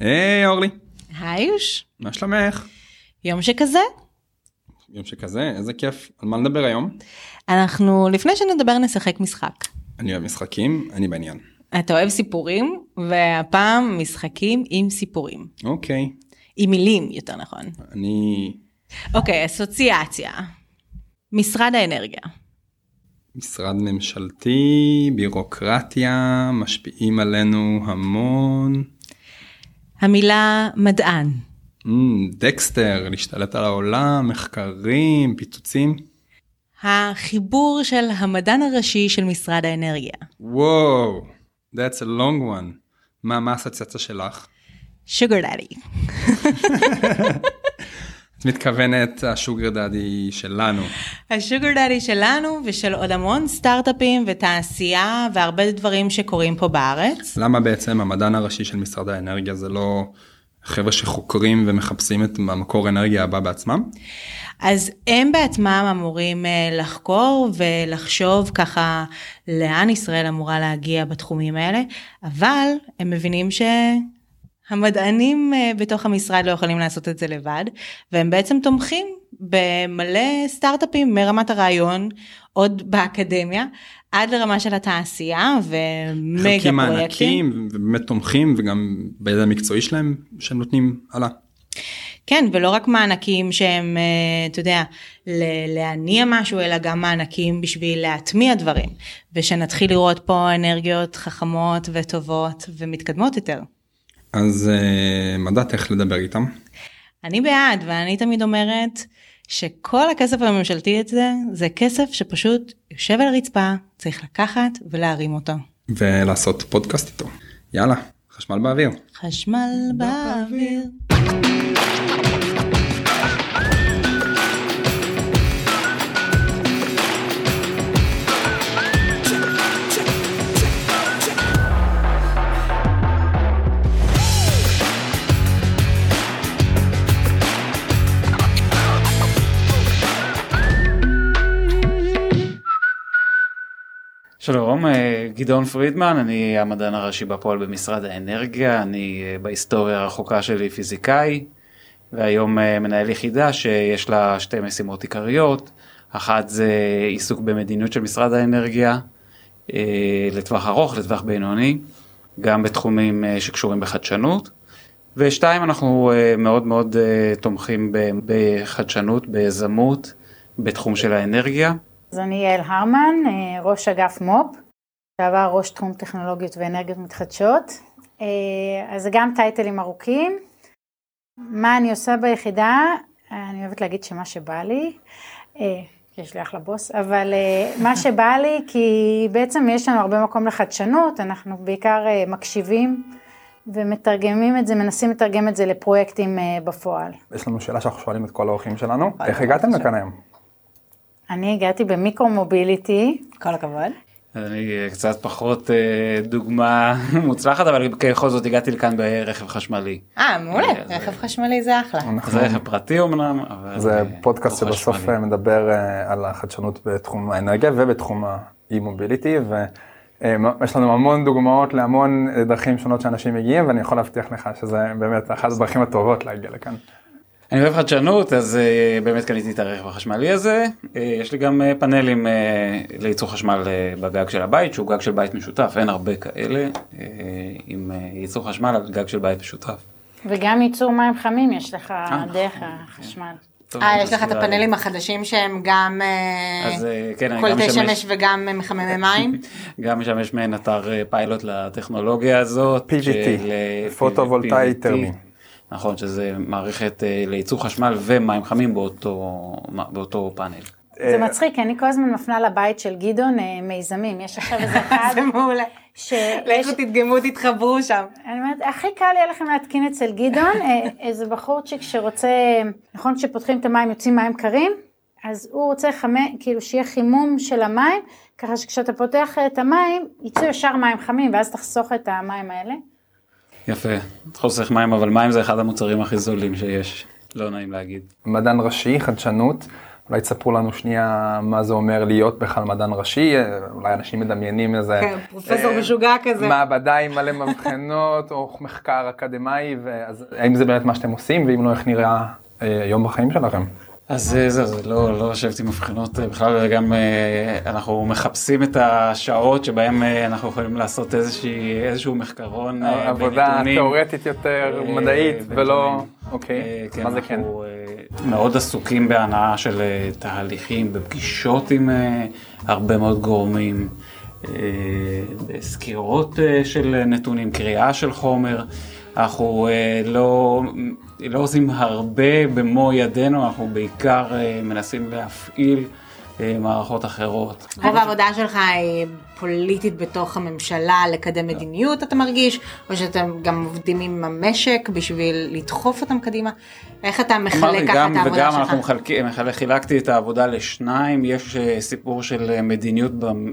היי אורלי, היי יוש, מה שלומך? יום שכזה. יום שכזה, איזה כיף. על מה נדבר היום? אנחנו לפני שנדבר נשחק משחק. אני אוהב משחקים, אני בעניין. אתה אוהב סיפורים, והפעם משחקים עם סיפורים. אוקיי, עם מילים יותר נכון. אני אוקיי, אסוציאציה. משרד האנרגיה. משרד ממשלתי, בירוקרטיה, משפיעים עלינו המון. המילה מדען. אמ, דקסטר, להשתלט על העולם, מחקרים, פיצוצים. החיבור של המדען הראשי של משרד האנרגיה. וואו, that's a long one. מה, מה האסוציאציה שלך? שוגר דאדי. מתכוונת השוגר דאדי שלנו. השוגר דאדי שלנו ושל עוד המון סטארט-אפים ותעשייה והרבה דברים שקורים פה בארץ. למה בעצם המדען הראשי של משרד האנרגיה זה לא חבר'ה שחוקרים ומחפשים את המקור אנרגיה הבא בעצמם? אז הם בעצמם אמורים אה, לחקור ולחשוב ככה לאן ישראל אמורה להגיע בתחומים האלה, אבל הם מבינים שהמדענים אה, בתוך המשרד לא יכולים לעשות את זה לבד, והם בעצם תומכים במלא סטארט-אפים מרמת הרעיון, עוד באקדמיה, עד לרמה של התעשייה ומגה חלקים פרויקטים. מענקים ובאמת תומכים וגם בידע המקצועי שלהם שהם נותנים הלאה. כן, ולא רק מענקים שהם, אה, אתה יודע, ל- להניע משהו, אלא גם מענקים בשביל להטמיע דברים, ושנתחיל לראות פה אנרגיות חכמות וטובות ומתקדמות יותר. אז אה, מדעת איך לדבר איתם. אני בעד, ואני תמיד אומרת שכל הכסף הממשלתי הזה, זה כסף שפשוט יושב על הרצפה, צריך לקחת ולהרים אותו. ולעשות פודקאסט איתו. יאללה, חשמל באוויר. חשמל באוויר. גדעון פרידמן, אני המדען הראשי בפועל במשרד האנרגיה, אני אה, בהיסטוריה הרחוקה שלי פיזיקאי, והיום אה, מנהל יחידה שיש לה שתי משימות עיקריות, אחת זה עיסוק במדיניות של משרד האנרגיה, לטווח ארוך, לטווח בינוני, גם בתחומים שקשורים בחדשנות, ושתיים, אנחנו מאוד מאוד תומכים בחדשנות, ביזמות, בתחום של האנרגיה. אז אני יעל הרמן, אה, ראש אגף מו"פ, שעבר ראש תחום טכנולוגיות ואנרגיות מתחדשות. אה, אז זה גם טייטלים ארוכים. מה אני עושה ביחידה? אני אוהבת להגיד שמה שבא לי, אה, יש לי אחלה בוס, אבל מה שבא לי, כי בעצם יש לנו הרבה מקום לחדשנות, אנחנו בעיקר מקשיבים ומתרגמים את זה, מנסים לתרגם את זה לפרויקטים בפועל. יש לנו שאלה שאנחנו שואלים את כל האורחים שלנו, איך הגעתם לכאן היום? אני הגעתי במיקרו מוביליטי. כל הכבוד. אני אה, קצת פחות אה, דוגמה מוצלחת אבל ככל זאת הגעתי לכאן ברכב חשמלי. אה, מעולה, אה, רכב חשמלי זה אחלה. זה רכב פרטי אמנם, אבל זה אה, פודקאסט לא שבסוף חשמלי. מדבר אה, על החדשנות בתחום האנרגיה ובתחום האי-מוביליטי, ויש לנו המון דוגמאות להמון דרכים שונות שאנשים מגיעים, ואני יכול להבטיח לך שזה באמת אחת הדרכים הטובות להגיע לכאן. אני אוהב חדשנות אז אה, באמת קניתי את הרכב החשמלי הזה אה, יש לי גם אה, פאנלים אה, לייצור חשמל אה, בגג של הבית שהוא גג של בית משותף אין הרבה כאלה אה, עם אה, ייצור חשמל על גג של בית משותף. וגם ייצור מים חמים יש לך נכון, דרך כן. החשמל. אה, יש לך את הפאנלים החדשים שהם גם אז כן, קולטי שמש וגם מחממי מים? גם משמש מעין אתר פיילוט לטכנולוגיה הזאת. PVT, של, פוטו-וולטאי. טרמי. נכון שזה מערכת אה, לייצור חשמל ומים חמים באותו, באותו פאנל. זה מצחיק, כי אני כל הזמן מפנה לבית של גדעון אה, מיזמים, יש עכשיו איזה אחד, זה מעולה. שיש, לכו תדגמו, תתחברו שם. אני אומרת, הכי קל יהיה לכם להתקין אצל גדעון, אה, איזה בחורצ'יק שרוצה, נכון כשפותחים את המים יוצאים מים קרים, אז הוא רוצה חמי, כאילו שיהיה חימום של המים, ככה שכשאתה פותח את המים, יצאו ישר מים חמים, ואז תחסוך את המים האלה. יפה, חוסך מים אבל מים זה אחד המוצרים הכי זולים שיש, לא נעים להגיד. מדען ראשי, חדשנות, אולי תספרו לנו שנייה מה זה אומר להיות בכלל מדען ראשי, אולי אנשים מדמיינים איזה... כן, פרופסור משוגע כזה. מעבדה עם מלא מבחנות, או מחקר אקדמאי, אז האם זה באמת מה שאתם עושים, ואם לא, איך נראה היום בחיים שלכם? אז זהו, זה לא, לא לשבת עם מבחינות בכלל, וגם אנחנו מחפשים את השעות שבהם אנחנו יכולים לעשות איזושהי, איזשהו מחקרון עבודה תיאורטית יותר, מדעית, ולא, אוקיי, כן, מה זה כן? מאוד עסוקים בהנאה של תהליכים, בפגישות עם הרבה מאוד גורמים, בסקירות של נתונים, קריאה של חומר. אנחנו לא, לא עושים הרבה במו ידינו, אנחנו בעיקר מנסים להפעיל מערכות אחרות. רוב העבודה שלך היא פוליטית בתוך הממשלה לקדם מדיניות אתה מרגיש, או שאתם גם עובדים עם המשק בשביל לדחוף אותם קדימה? איך אתה מחלק ככה את העבודה וגם שלך? אנחנו מחלקים, חילקתי את העבודה לשניים, יש סיפור של מדיניות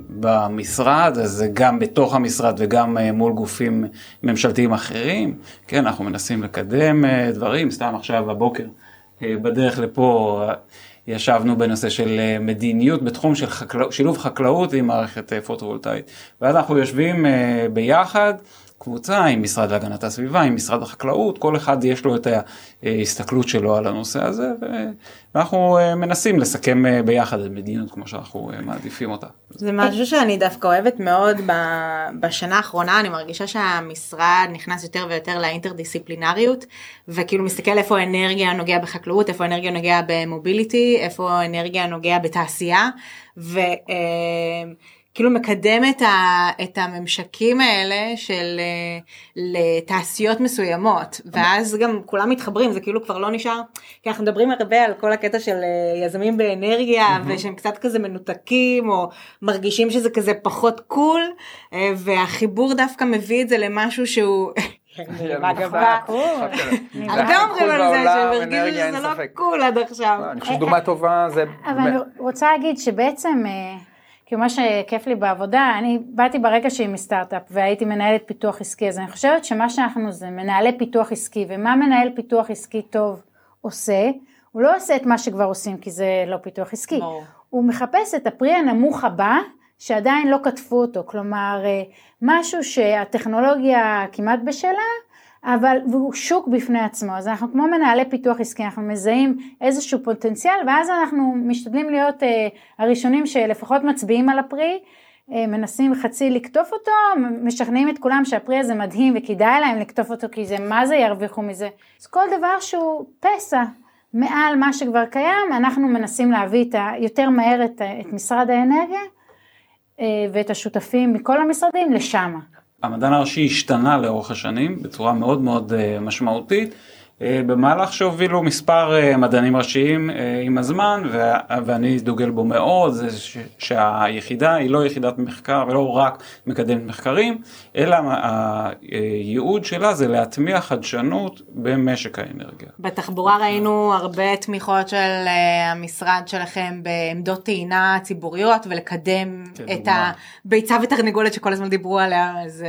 במשרד, אז זה גם בתוך המשרד וגם מול גופים ממשלתיים אחרים. כן, אנחנו מנסים לקדם דברים, סתם עכשיו בבוקר בדרך לפה. ישבנו בנושא של מדיניות בתחום של חקלא, שילוב חקלאות עם מערכת פוטו-וולטאית. ואז אנחנו יושבים ביחד, קבוצה עם משרד להגנת הסביבה, עם משרד החקלאות, כל אחד יש לו את ההסתכלות שלו על הנושא הזה, ואנחנו מנסים לסכם ביחד את מדיניות כמו שאנחנו מעדיפים אותה. זה משהו שאני דווקא אוהבת מאוד בשנה האחרונה, אני מרגישה שהמשרד נכנס יותר ויותר לאינטרדיסציפלינריות, וכאילו מסתכל איפה האנרגיה נוגע בחקלאות, איפה האנרגיה נוגע במוביליטי, איפה האנרגיה נוגע בתעשייה, ו... כאילו מקדם את, ה, את הממשקים האלה של לתעשיות מסוימות ואז גם כולם מתחברים זה כאילו כבר לא נשאר כי אנחנו מדברים הרבה על כל הקטע של יזמים באנרגיה mm-hmm. ושהם קצת כזה מנותקים או מרגישים שזה כזה פחות קול והחיבור דווקא מביא את זה למשהו שהוא. הרבה אומרים על זה שהם הרגישו שזה לא קול עד עכשיו. אני חושב שדוגמה טובה זה. אבל אני רוצה להגיד שבעצם. כי מה שכיף לי בעבודה, אני באתי ברגע שהיא מסטארט-אפ והייתי מנהלת פיתוח עסקי, אז אני חושבת שמה שאנחנו זה מנהלי פיתוח עסקי, ומה מנהל פיתוח עסקי טוב עושה, הוא לא עושה את מה שכבר עושים כי זה לא פיתוח עסקי, ברור. הוא מחפש את הפרי הנמוך הבא שעדיין לא כתבו אותו, כלומר משהו שהטכנולוגיה כמעט בשלה, אבל הוא שוק בפני עצמו, אז אנחנו כמו מנהלי פיתוח עסקי, אנחנו מזהים איזשהו פוטנציאל ואז אנחנו משתדלים להיות אה, הראשונים שלפחות מצביעים על הפרי, אה, מנסים חצי לקטוף אותו, משכנעים את כולם שהפרי הזה מדהים וכדאי להם לקטוף אותו כי זה מה זה ירוויחו מזה, אז כל דבר שהוא פסע מעל מה שכבר קיים, אנחנו מנסים להביא את ה, יותר מהר את, את משרד האנרגיה אה, ואת השותפים מכל המשרדים לשמה. המדען הראשי השתנה לאורך השנים בצורה מאוד מאוד משמעותית. במהלך שהובילו מספר מדענים ראשיים עם הזמן ואני דוגל בו מאוד זה שהיחידה היא לא יחידת מחקר ולא רק מקדמת מחקרים אלא הייעוד שלה זה להטמיע חדשנות במשק האנרגיה. בתחבורה ראינו הרבה תמיכות של המשרד שלכם בעמדות טעינה ציבוריות ולקדם כן, את הביצה ותרנגולת שכל הזמן דיברו עליה אז,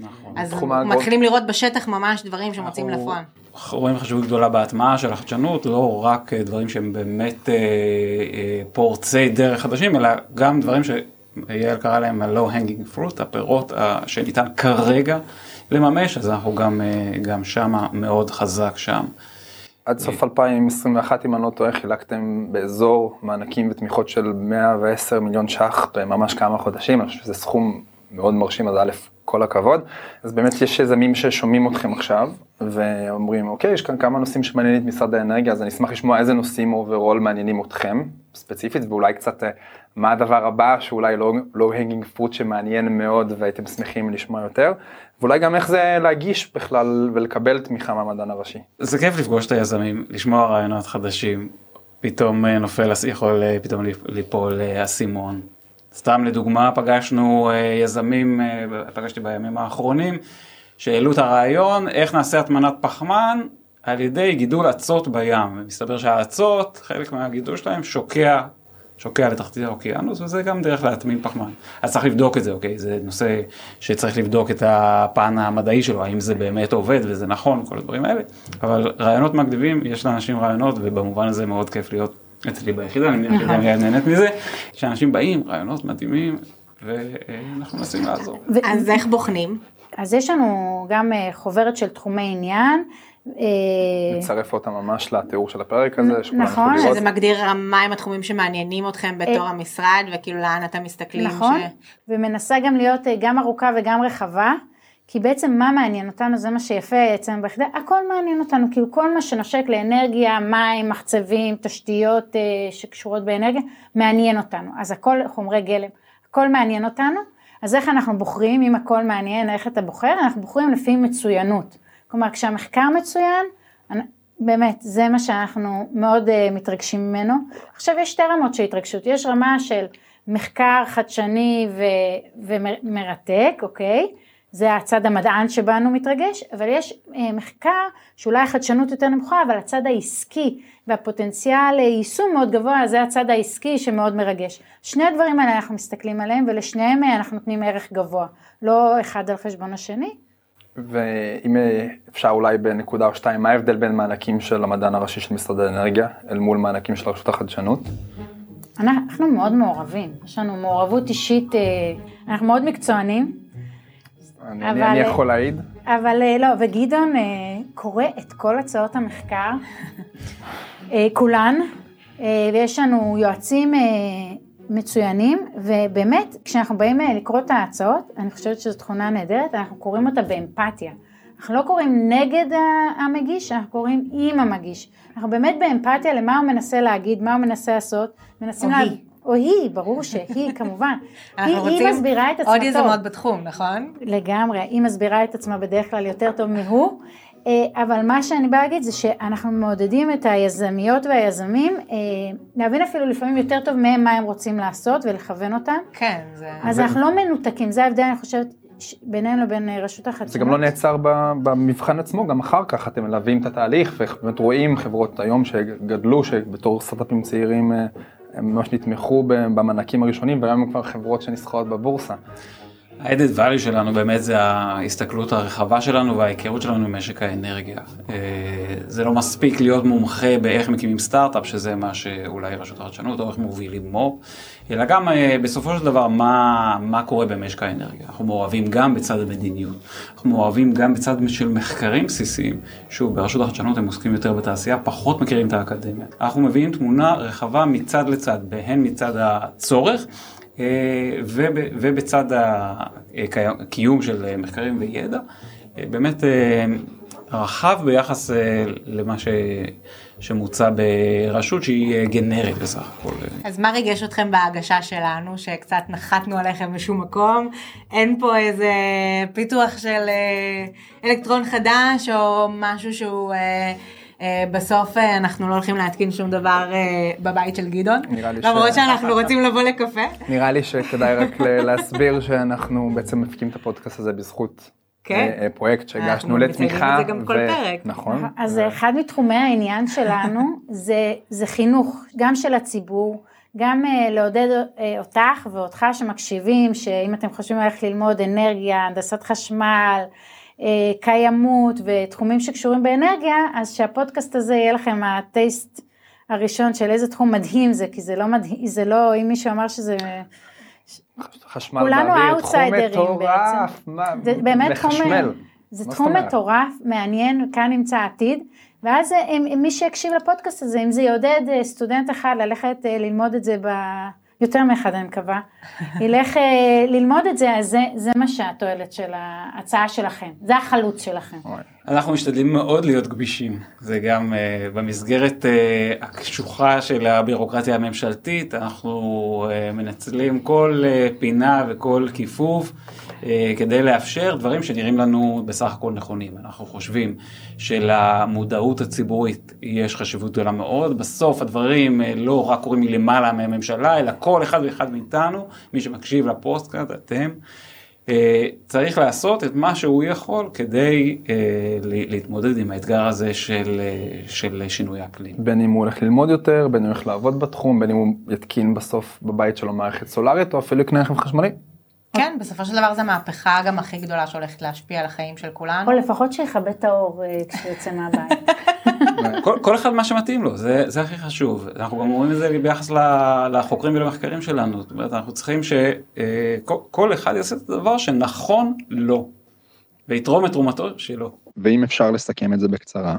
נכון. אז מתחילים לראות בשטח ממש דברים שמוצאים לפועל. רואים חשיבות גדולה בהטמעה של החדשנות, לא רק דברים שהם באמת אה, אה, פורצי דרך חדשים, אלא גם דברים שיעל קרא להם ה-low hanging fruit, הפירות אה, שניתן כרגע לממש, אז אנחנו גם, אה, גם שמה מאוד חזק שם. עד סוף 2021 אם אני לא טועה חילקתם באזור מענקים ותמיכות של 110 מיליון ש"ח בממש כמה חודשים, אני חושב שזה סכום מאוד מרשים, אז א', כל הכבוד. אז באמת יש יזמים ששומעים אתכם עכשיו, ואומרים, אוקיי, יש כאן כמה נושאים שמעניינים את משרד האנרגיה, אז אני אשמח לשמוע איזה נושאים overall מעניינים אתכם, ספציפית, ואולי קצת מה הדבר הבא שאולי לא, לא הנגינג פרוט שמעניין מאוד והייתם שמחים לשמוע יותר, ואולי גם איך זה להגיש בכלל ולקבל תמיכה מהמדען הראשי. זה כיף לפגוש את היזמים, לשמוע רעיונות חדשים, פתאום נופל, יכול פתאום ליפול אסימון. סתם לדוגמה פגשנו יזמים, פגשתי בימים האחרונים, שהעלו את הרעיון איך נעשה הטמנת פחמן על ידי גידול אצות בים. מסתבר שהאצות, חלק מהגידול שלהם שוקע, שוקע לתחתית האוקיינוס וזה גם דרך להטמין פחמן. אז צריך לבדוק את זה, אוקיי? זה נושא שצריך לבדוק את הפן המדעי שלו, האם זה באמת עובד וזה נכון, כל הדברים האלה. אבל רעיונות מקדימים, יש לאנשים רעיונות ובמובן הזה מאוד כיף להיות אצלי ביחידה, אני מניח שגם יעל נהנית מזה, שאנשים באים, רעיונות מדהימים, ואנחנו מנסים לעזור. אז איך בוחנים? אז יש לנו גם אה, חוברת של תחומי עניין. אה, נצרף אותה ממש לתיאור של הפרק הזה, שכולם נכון, לראות. מגדיר מהם התחומים שמעניינים אתכם בתור המשרד וכאילו לאן אתם מסתכלים. נכון. ומנסה גם להיות אה, גם ארוכה וגם רחבה, כי בעצם מה מעניין אותנו, זה מה שיפה אצלנו ביחידה, הכל מעניין אותנו, כאילו כל מה שנושק לאנרגיה, מים, מחצבים, תשתיות אה, שקשורות באנרגיה, מעניין אותנו. אז הכל חומרי גלם, הכל מעניין אותנו, אז איך אנחנו בוחרים, אם הכל מעניין, איך אתה בוחר? אנחנו בוחרים לפי מצוינות. כלומר, כשהמחקר מצוין, באמת, זה מה שאנחנו מאוד uh, מתרגשים ממנו. עכשיו, יש שתי רמות של התרגשות, יש רמה של מחקר חדשני ו- ומרתק, אוקיי? זה הצד המדען שבנו מתרגש, אבל יש uh, מחקר שאולי החדשנות יותר נמוכה, אבל הצד העסקי והפוטנציאל אה, יישום מאוד גבוה, זה הצד העסקי שמאוד מרגש. שני הדברים האלה אנחנו מסתכלים עליהם, ולשניהם אה, אנחנו נותנים ערך גבוה, לא אחד על חשבון השני. ואם אה, אפשר אולי בנקודה או שתיים, מה ההבדל בין מענקים של המדען הראשי של משרד האנרגיה אל מול מענקים של רשות החדשנות? אנחנו מאוד מעורבים, יש לנו מעורבות אישית, אה, אנחנו מאוד מקצוענים, אני, אבל- אני יכול להעיד. אבל אה, לא, וגדעון אה, קורא את כל הצעות המחקר, אה, כולן, אה, ויש לנו יועצים אה, מצוינים, ובאמת, כשאנחנו באים אה, לקרוא את ההצעות, אני חושבת שזו תכונה נהדרת, אנחנו קוראים אותה באמפתיה. אנחנו לא קוראים נגד המגיש, אנחנו קוראים עם המגיש. אנחנו באמת באמפתיה למה הוא מנסה להגיד, מה הוא מנסה לעשות, מנסים או לה... היא. או היא, ברור שהיא, כמובן. היא, היא מסבירה את עצמה עוד טוב. יזמות בתחום, נכון? לגמרי, היא מסבירה את עצמה בדרך כלל יותר טוב מהוא, אה, אבל מה שאני באה להגיד זה שאנחנו מעודדים את היזמיות והיזמים אה, להבין אפילו לפעמים יותר טוב מהם מה הם רוצים לעשות ולכוון אותם, כן, זה... אז אנחנו לא מנותקים, זה ההבדל אני חושבת בינינו לבין אה, רשות החדשנות. זה גם לא נעצר במבחן עצמו, גם אחר כך אתם מלווים את התהליך, ובאמת רואים חברות היום שגדלו, שבתור סטארט-אפים צעירים הם ממש נתמכו במענקים הראשונים, והיום הם כבר חברות שנסחרות בבורסה. ה-added value שלנו באמת זה ההסתכלות הרחבה שלנו וההיכרות שלנו עם משק האנרגיה. אה, זה לא מספיק להיות מומחה באיך מקימים סטארט-אפ, שזה מה שאולי רשות החדשנות, או איך מובילים מו"פ, אלא גם אה, בסופו של דבר מה, מה קורה במשק האנרגיה. אנחנו מעורבים גם בצד המדיניות, אנחנו מעורבים גם בצד של מחקרים בסיסיים, שוב, ברשות החדשנות הם עוסקים יותר בתעשייה, פחות מכירים את האקדמיה. אנחנו מביאים תמונה רחבה מצד לצד, בהן מצד הצורך. אה, וב- ובצד הקיום של אה, מחקרים וידע, אה, באמת אה, רחב ביחס אה, למה ש- שמוצע ברשות שהיא אה, גנרית בסך הכל. אז מה ריגש אתכם בהגשה שלנו, שקצת נחתנו עליכם בשום מקום? אין פה איזה פיתוח של אה, אלקטרון חדש, או משהו שהוא... אה, בסוף אה, אנחנו לא הולכים להתקין שום דבר אה, בבית של גדעון, ש- למרות שאנחנו רוצים לבוא לקפה. נראה לי שכדאי רק להסביר שאנחנו בעצם מפיקים את הפודקאסט הזה בזכות כן. פרויקט שהגשנו אנחנו מציינים לתמיכה. את זה גם כל פרק. נכון. אז אחד מתחומי העניין שלנו זה, זה חינוך, גם של הציבור, גם uh, לעודד uh, אותך ואותך שמקשיבים, שאם אתם חושבים על איך ללמוד אנרגיה, הנדסת חשמל, קיימות ותחומים שקשורים באנרגיה, אז שהפודקאסט הזה יהיה לכם הטייסט הראשון של איזה תחום מדהים זה, כי זה לא מדהים, זה לא, אם מישהו אמר שזה... חשמל באוויר, תחום מטורף. מה- זה באמת תחום, לחשמל. זה תחום? מטורף, מעניין, כאן נמצא העתיד, ואז אם, אם מי שיקשיב לפודקאסט הזה, אם זה יעודד אה, סטודנט אחד ללכת אה, ללמוד את זה ב... יותר מאחד אני מקווה, ילך אה, ללמוד את זה, אז זה, זה מה שהתועלת של ההצעה שלכם, זה החלוץ שלכם. אנחנו משתדלים מאוד להיות גמישים, זה גם uh, במסגרת uh, הקשוחה של הבירוקרטיה הממשלתית, אנחנו uh, מנצלים כל uh, פינה וכל כיפוף כדי לאפשר דברים שנראים לנו בסך הכל נכונים. אנחנו חושבים שלמודעות הציבורית יש חשיבות גדולה מאוד, בסוף הדברים uh, לא רק קורים מלמעלה מהממשלה, אלא כל אחד ואחד מאיתנו, מי שמקשיב לפוסטקאסט, אתם. אה, צריך לעשות את מה שהוא יכול כדי אה, להתמודד עם האתגר הזה של, אה, של שינוי האקלים. בין אם הוא הולך ללמוד יותר, בין אם הוא הולך לעבוד בתחום, בין אם הוא יתקין בסוף בבית שלו מערכת סולארית, או אפילו יקנה רכב חשמלי. כן, בסופו של דבר זו המהפכה גם הכי גדולה שהולכת להשפיע על החיים של כולנו. או לפחות שיכבה את האור אה, כשהוא יוצא מהבית. כל, כל אחד מה שמתאים לו, זה, זה הכי חשוב. אנחנו גם רואים את זה ביחס לחוקרים ולמחקרים שלנו. זאת אומרת, אנחנו צריכים שכל אחד יעשה את הדבר שנכון לו, ויתרום את תרומתו שלו. ואם אפשר לסכם את זה בקצרה,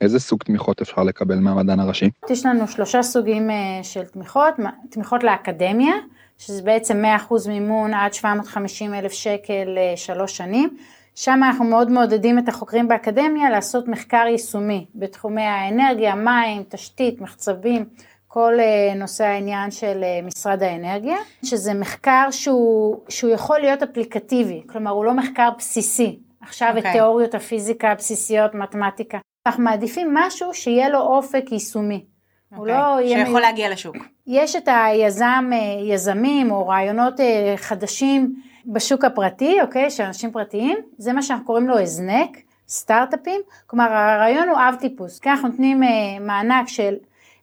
איזה סוג תמיכות אפשר לקבל מהמדען הראשי? יש לנו שלושה סוגים אה, של תמיכות, תמיכות לאקדמיה, שזה בעצם 100% מימון עד 750 אלף שקל לשלוש שנים. שם אנחנו מאוד מעודדים את החוקרים באקדמיה לעשות מחקר יישומי בתחומי האנרגיה, מים, תשתית, מחצבים, כל אה, נושא העניין של אה, משרד האנרגיה, שזה מחקר שהוא, שהוא יכול להיות אפליקטיבי, כלומר הוא לא מחקר בסיסי, עכשיו okay. את אוקיי. תיאוריות הפיזיקה הבסיסיות, מתמטיקה, אנחנו מעדיפים משהו שיהיה לו אופק יישומי. Okay. הוא לא אוקיי. יהיה... שיכול להגיע לשוק. יש את היזם, אה, יזמים או רעיונות חדשים בשוק הפרטי, אוקיי, של אנשים פרטיים, זה מה שאנחנו קוראים לו הזנק, סטארט-אפים, כלומר הרעיון הוא אב טיפוס, כי אנחנו נותנים אה, מענק של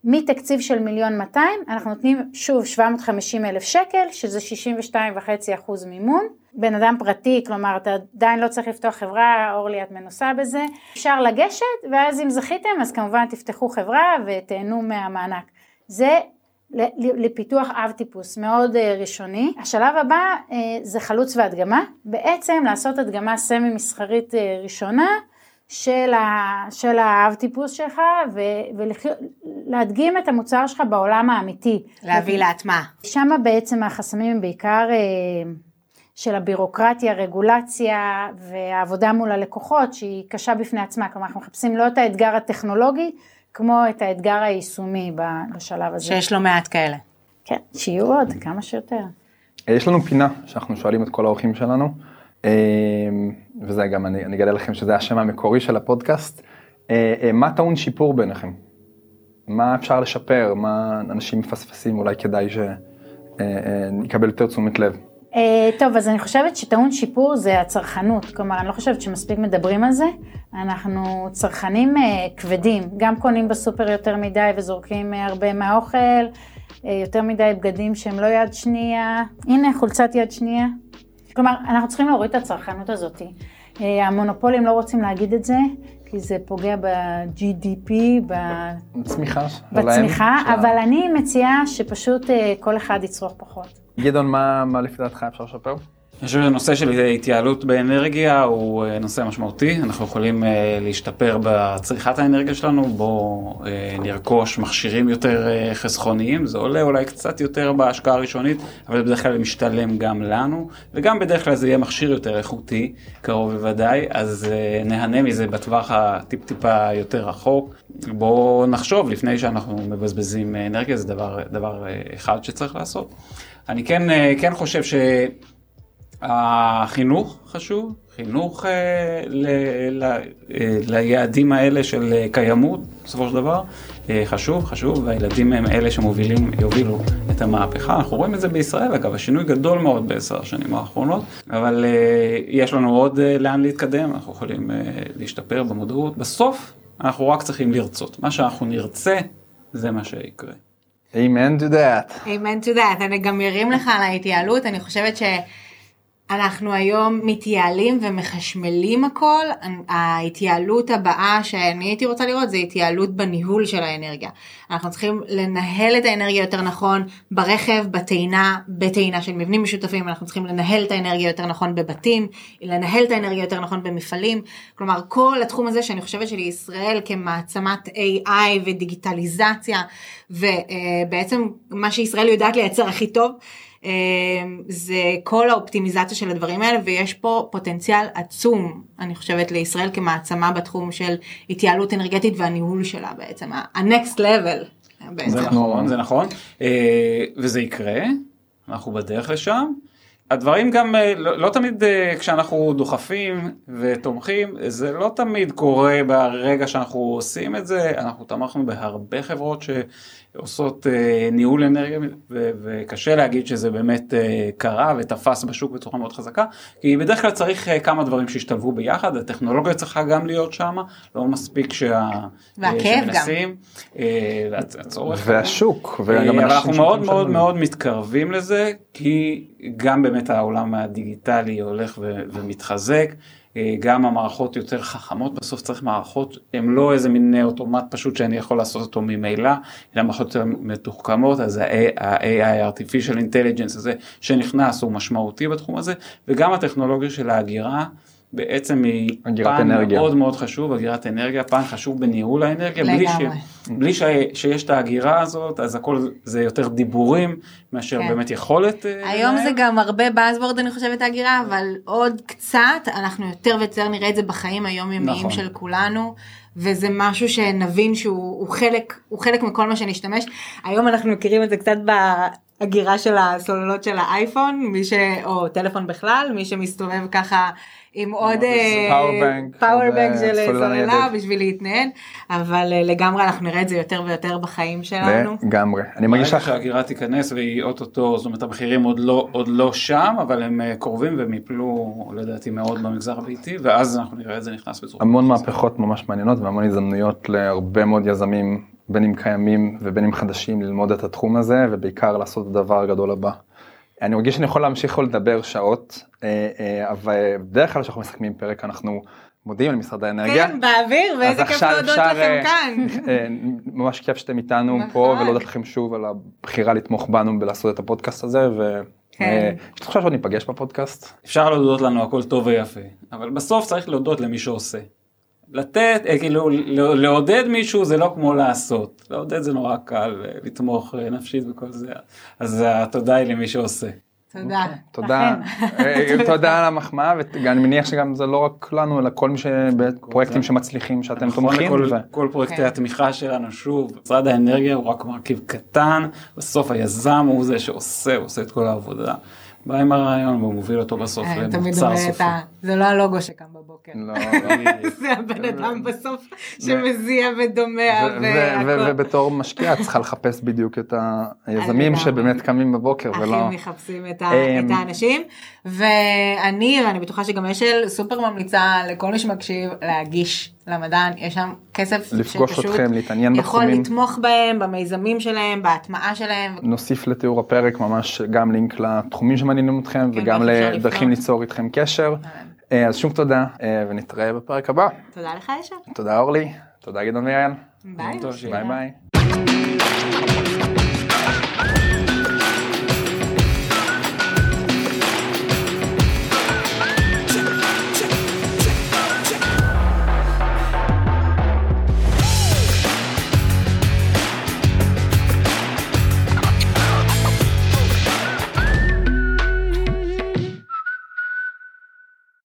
מתקציב של מיליון 200, אנחנו נותנים שוב 750 אלף שקל, שזה 62.5 אחוז מימון, בן אדם פרטי, כלומר אתה עדיין לא צריך לפתוח חברה, אורלי את מנוסה בזה, אפשר לגשת ואז אם זכיתם אז כמובן תפתחו חברה ותהנו מהמענק. זה לפיתוח אב טיפוס מאוד אה, ראשוני. השלב הבא אה, זה חלוץ והדגמה, בעצם לעשות הדגמה סמי מסחרית אה, ראשונה של, ה, של האב טיפוס שלך ולהדגים את המוצר שלך בעולם האמיתי. להביא להטמעה. שם בעצם החסמים הם בעיקר של הבירוקרטיה, רגולציה והעבודה מול הלקוחות שהיא קשה בפני עצמה, כלומר אנחנו מחפשים לא את האתגר הטכנולוגי כמו את האתגר היישומי בשלב הזה. שיש לא מעט כאלה. כן, שיהיו עוד כמה שיותר. יש לנו פינה שאנחנו שואלים את כל האורחים שלנו, אה, וזה גם, אני, אני אגלה לכם שזה השם המקורי של הפודקאסט. אה, אה, מה טעון שיפור ביניכם? מה אפשר לשפר? מה אנשים מפספסים? אולי כדאי שנקבל יותר תשומת לב. Uh, טוב, אז אני חושבת שטעון שיפור זה הצרכנות, כלומר, אני לא חושבת שמספיק מדברים על זה. אנחנו צרכנים uh, כבדים, גם קונים בסופר יותר מדי וזורקים uh, הרבה מהאוכל, uh, יותר מדי בגדים שהם לא יד שנייה. הנה, חולצת יד שנייה. כלומר, אנחנו צריכים להוריד את הצרכנות הזאת. Uh, המונופולים לא רוצים להגיד את זה, כי זה פוגע ב-GDP, בצמיחה, בצמיחה, אבל אני מציעה שפשוט uh, כל אחד יצרוך פחות. גדעון, מה, מה לפי דעתך אפשר לשפר? אני חושב שהנושא של התייעלות באנרגיה הוא אה, נושא משמעותי, אנחנו יכולים אה, להשתפר בצריכת האנרגיה שלנו, בואו אה, נרכוש מכשירים יותר חסכוניים, זה עולה אולי קצת יותר בהשקעה הראשונית, אבל בדרך כלל משתלם גם לנו, וגם בדרך כלל זה יהיה מכשיר יותר איכותי, קרוב בוודאי, אז נהנה מזה בטווח הטיפ-טיפה יותר רחוק. בואו נחשוב לפני שאנחנו מבזבזים אנרגיה, זה דבר, דבר אחד שצריך לעשות. אני כן, כן חושב שהחינוך חשוב, חינוך אה, ל, ל, אה, ליעדים האלה של קיימות, בסופו של דבר, אה, חשוב, חשוב, והילדים הם אלה שמובילים, יובילו את המהפכה. אנחנו רואים את זה בישראל, אגב, השינוי גדול מאוד בעשר השנים האחרונות, אבל יש לנו עוד לאן להתקדם, אנחנו יכולים להשתפר במודעות. בסוף, אנחנו רק צריכים לרצות. מה שאנחנו נרצה, זה מה שיקרה. Amen to that. Amen to that. אני גם מרים לך על ההתייעלות, אני חושבת ש... אנחנו היום מתייעלים ומחשמלים הכל, ההתייעלות הבאה שאני הייתי רוצה לראות זה התייעלות בניהול של האנרגיה. אנחנו צריכים לנהל את האנרגיה יותר נכון ברכב, בטעינה, בטעינה של מבנים משותפים, אנחנו צריכים לנהל את האנרגיה יותר נכון בבתים, לנהל את האנרגיה יותר נכון במפעלים, כלומר כל התחום הזה שאני חושבת שלישראל כמעצמת AI ודיגיטליזציה ובעצם מה שישראל יודעת לייצר הכי טוב. אמ, זה כל האופטימיזציה של הדברים האלה ויש פה פוטנציאל עצום אני חושבת לישראל כמעצמה בתחום של התייעלות אנרגטית והניהול שלה בעצם ה-next level. זה נכון זה נכון אה, וזה יקרה אנחנו בדרך לשם. הדברים גם אה, לא, לא תמיד אה, כשאנחנו דוחפים ותומכים זה לא תמיד קורה ברגע שאנחנו עושים את זה אנחנו תמכנו בהרבה חברות שעושות אה, ניהול אנרגיה ו- וקשה להגיד שזה באמת קרה ותפס בשוק בצורה מאוד חזקה כי בדרך כלל צריך כמה דברים שישתלבו ביחד הטכנולוגיה צריכה גם להיות שם לא מספיק שה... והכאב גם. הצורך והשוק. וגם אנחנו מאוד מאוד מאוד מתקרבים לזה כי גם באמת העולם הדיגיטלי הולך ו- ומתחזק, אה, גם המערכות יותר חכמות, בסוף צריך מערכות, הן לא איזה מין אוטומט פשוט שאני יכול לעשות אותו ממילא, אלא מערכות יותר מתוחכמות, אז ה-AI, artificial intelligence הזה שנכנס הוא משמעותי בתחום הזה, וגם הטכנולוגיה של ההגירה. בעצם היא פן אנרגיה. מאוד מאוד חשוב, אגירת אנרגיה, פן חשוב בניהול האנרגיה, בלי, ש, לגמרי. בלי ש, שיש את ההגירה הזאת, אז הכל זה יותר דיבורים מאשר כן. באמת יכולת. אה, היום לנהל. זה גם הרבה buzzword אני חושבת ההגירה, אבל עוד קצת אנחנו יותר ויותר נראה את זה בחיים היומיומיים נכון. של כולנו. וזה משהו שנבין שהוא הוא חלק, הוא חלק מכל מה שנשתמש. היום אנחנו מכירים את זה קצת בהגירה של הסוללות של האייפון, מי ש... או טלפון בכלל, מי שמסתובב ככה עם עוד פאורבנק, פאורבנק או של בסוללה סוללה. בשביל להתנהל, אבל אה, לגמרי אנחנו נראה את זה יותר ויותר בחיים שלנו. לגמרי. אני מרגיש לך, שההגירה תיכנס והיא אוטוטו, זאת אומרת המחירים עוד לא, לא שם, אבל הם אה, קרובים והם יפלו לדעתי מאוד במגזר הביתי, ואז אנחנו נראה את זה נכנס בצורה. המון. מהפכות ממש מעניינות והמון הזדמנויות להרבה מאוד יזמים, בין אם קיימים ובין אם חדשים, ללמוד את התחום הזה ובעיקר לעשות את הדבר הגדול הבא. אני מרגיש שאני יכול להמשיך לדבר שעות, אה, אה, אבל בדרך כלל כשאנחנו מסכמים פרק אנחנו מודיעים למשרד האנרגיה. כן, באוויר, ואיזה אז כיף עכשיו להודות אפשר, לכם אה, כאן. ממש כיף שאתם איתנו נכון. פה ולהודות לכם שוב על הבחירה לתמוך בנו ולעשות את הפודקאסט הזה ויש כן. לי תחושה שעוד ניפגש בפודקאסט. אפשר להודות לנו הכל טוב ויפה, אבל בסוף צריך להודות למי שעושה. לתת, אה, כאילו, ל- לעודד מישהו זה לא כמו לעשות. לעודד זה נורא קל, אה, לתמוך אה, נפשית וכל זה. אז התודה היא למי שעושה. תודה. תודה, אה, תודה על המחמאה ואני מניח שגם זה לא רק לנו אלא כל מי שבפרויקטים שמצליחים שאתם נכון תומכים. כל פרויקטי כן. התמיכה שלנו, שוב, משרד האנרגיה הוא רק מרכיב קטן, בסוף היזם הוא זה שעושה, הוא עושה את כל העבודה. בא עם הרעיון והוא מוביל אותו בסוף למוצר סופי. זה לא הלוגו שקם בבוקר. לא, זה הבן אדם בסוף שמזיע ודומע והכל. ובתור משקיע את צריכה לחפש בדיוק את היזמים. שבאמת קמים בבוקר ולא... הכי מחפשים את האנשים ואני ואני בטוחה שגם אשל סופר ממליצה לכל מי שמקשיב להגיש למדען יש שם כסף לפגוש אתכם, להתעניין יכול בתחומים. לתמוך בהם במיזמים שלהם בהטמעה שלהם נוסיף לתיאור הפרק ממש גם לינק לתחומים שמעניינים אתכם כן, וגם לדרכים. ליצור איתכם קשר. אה, אז שוב תודה אה, ונתראה בפרק הבא. תודה לך אשל תודה אורלי, תודה גדעון ויעל. ביי. ביי ביי.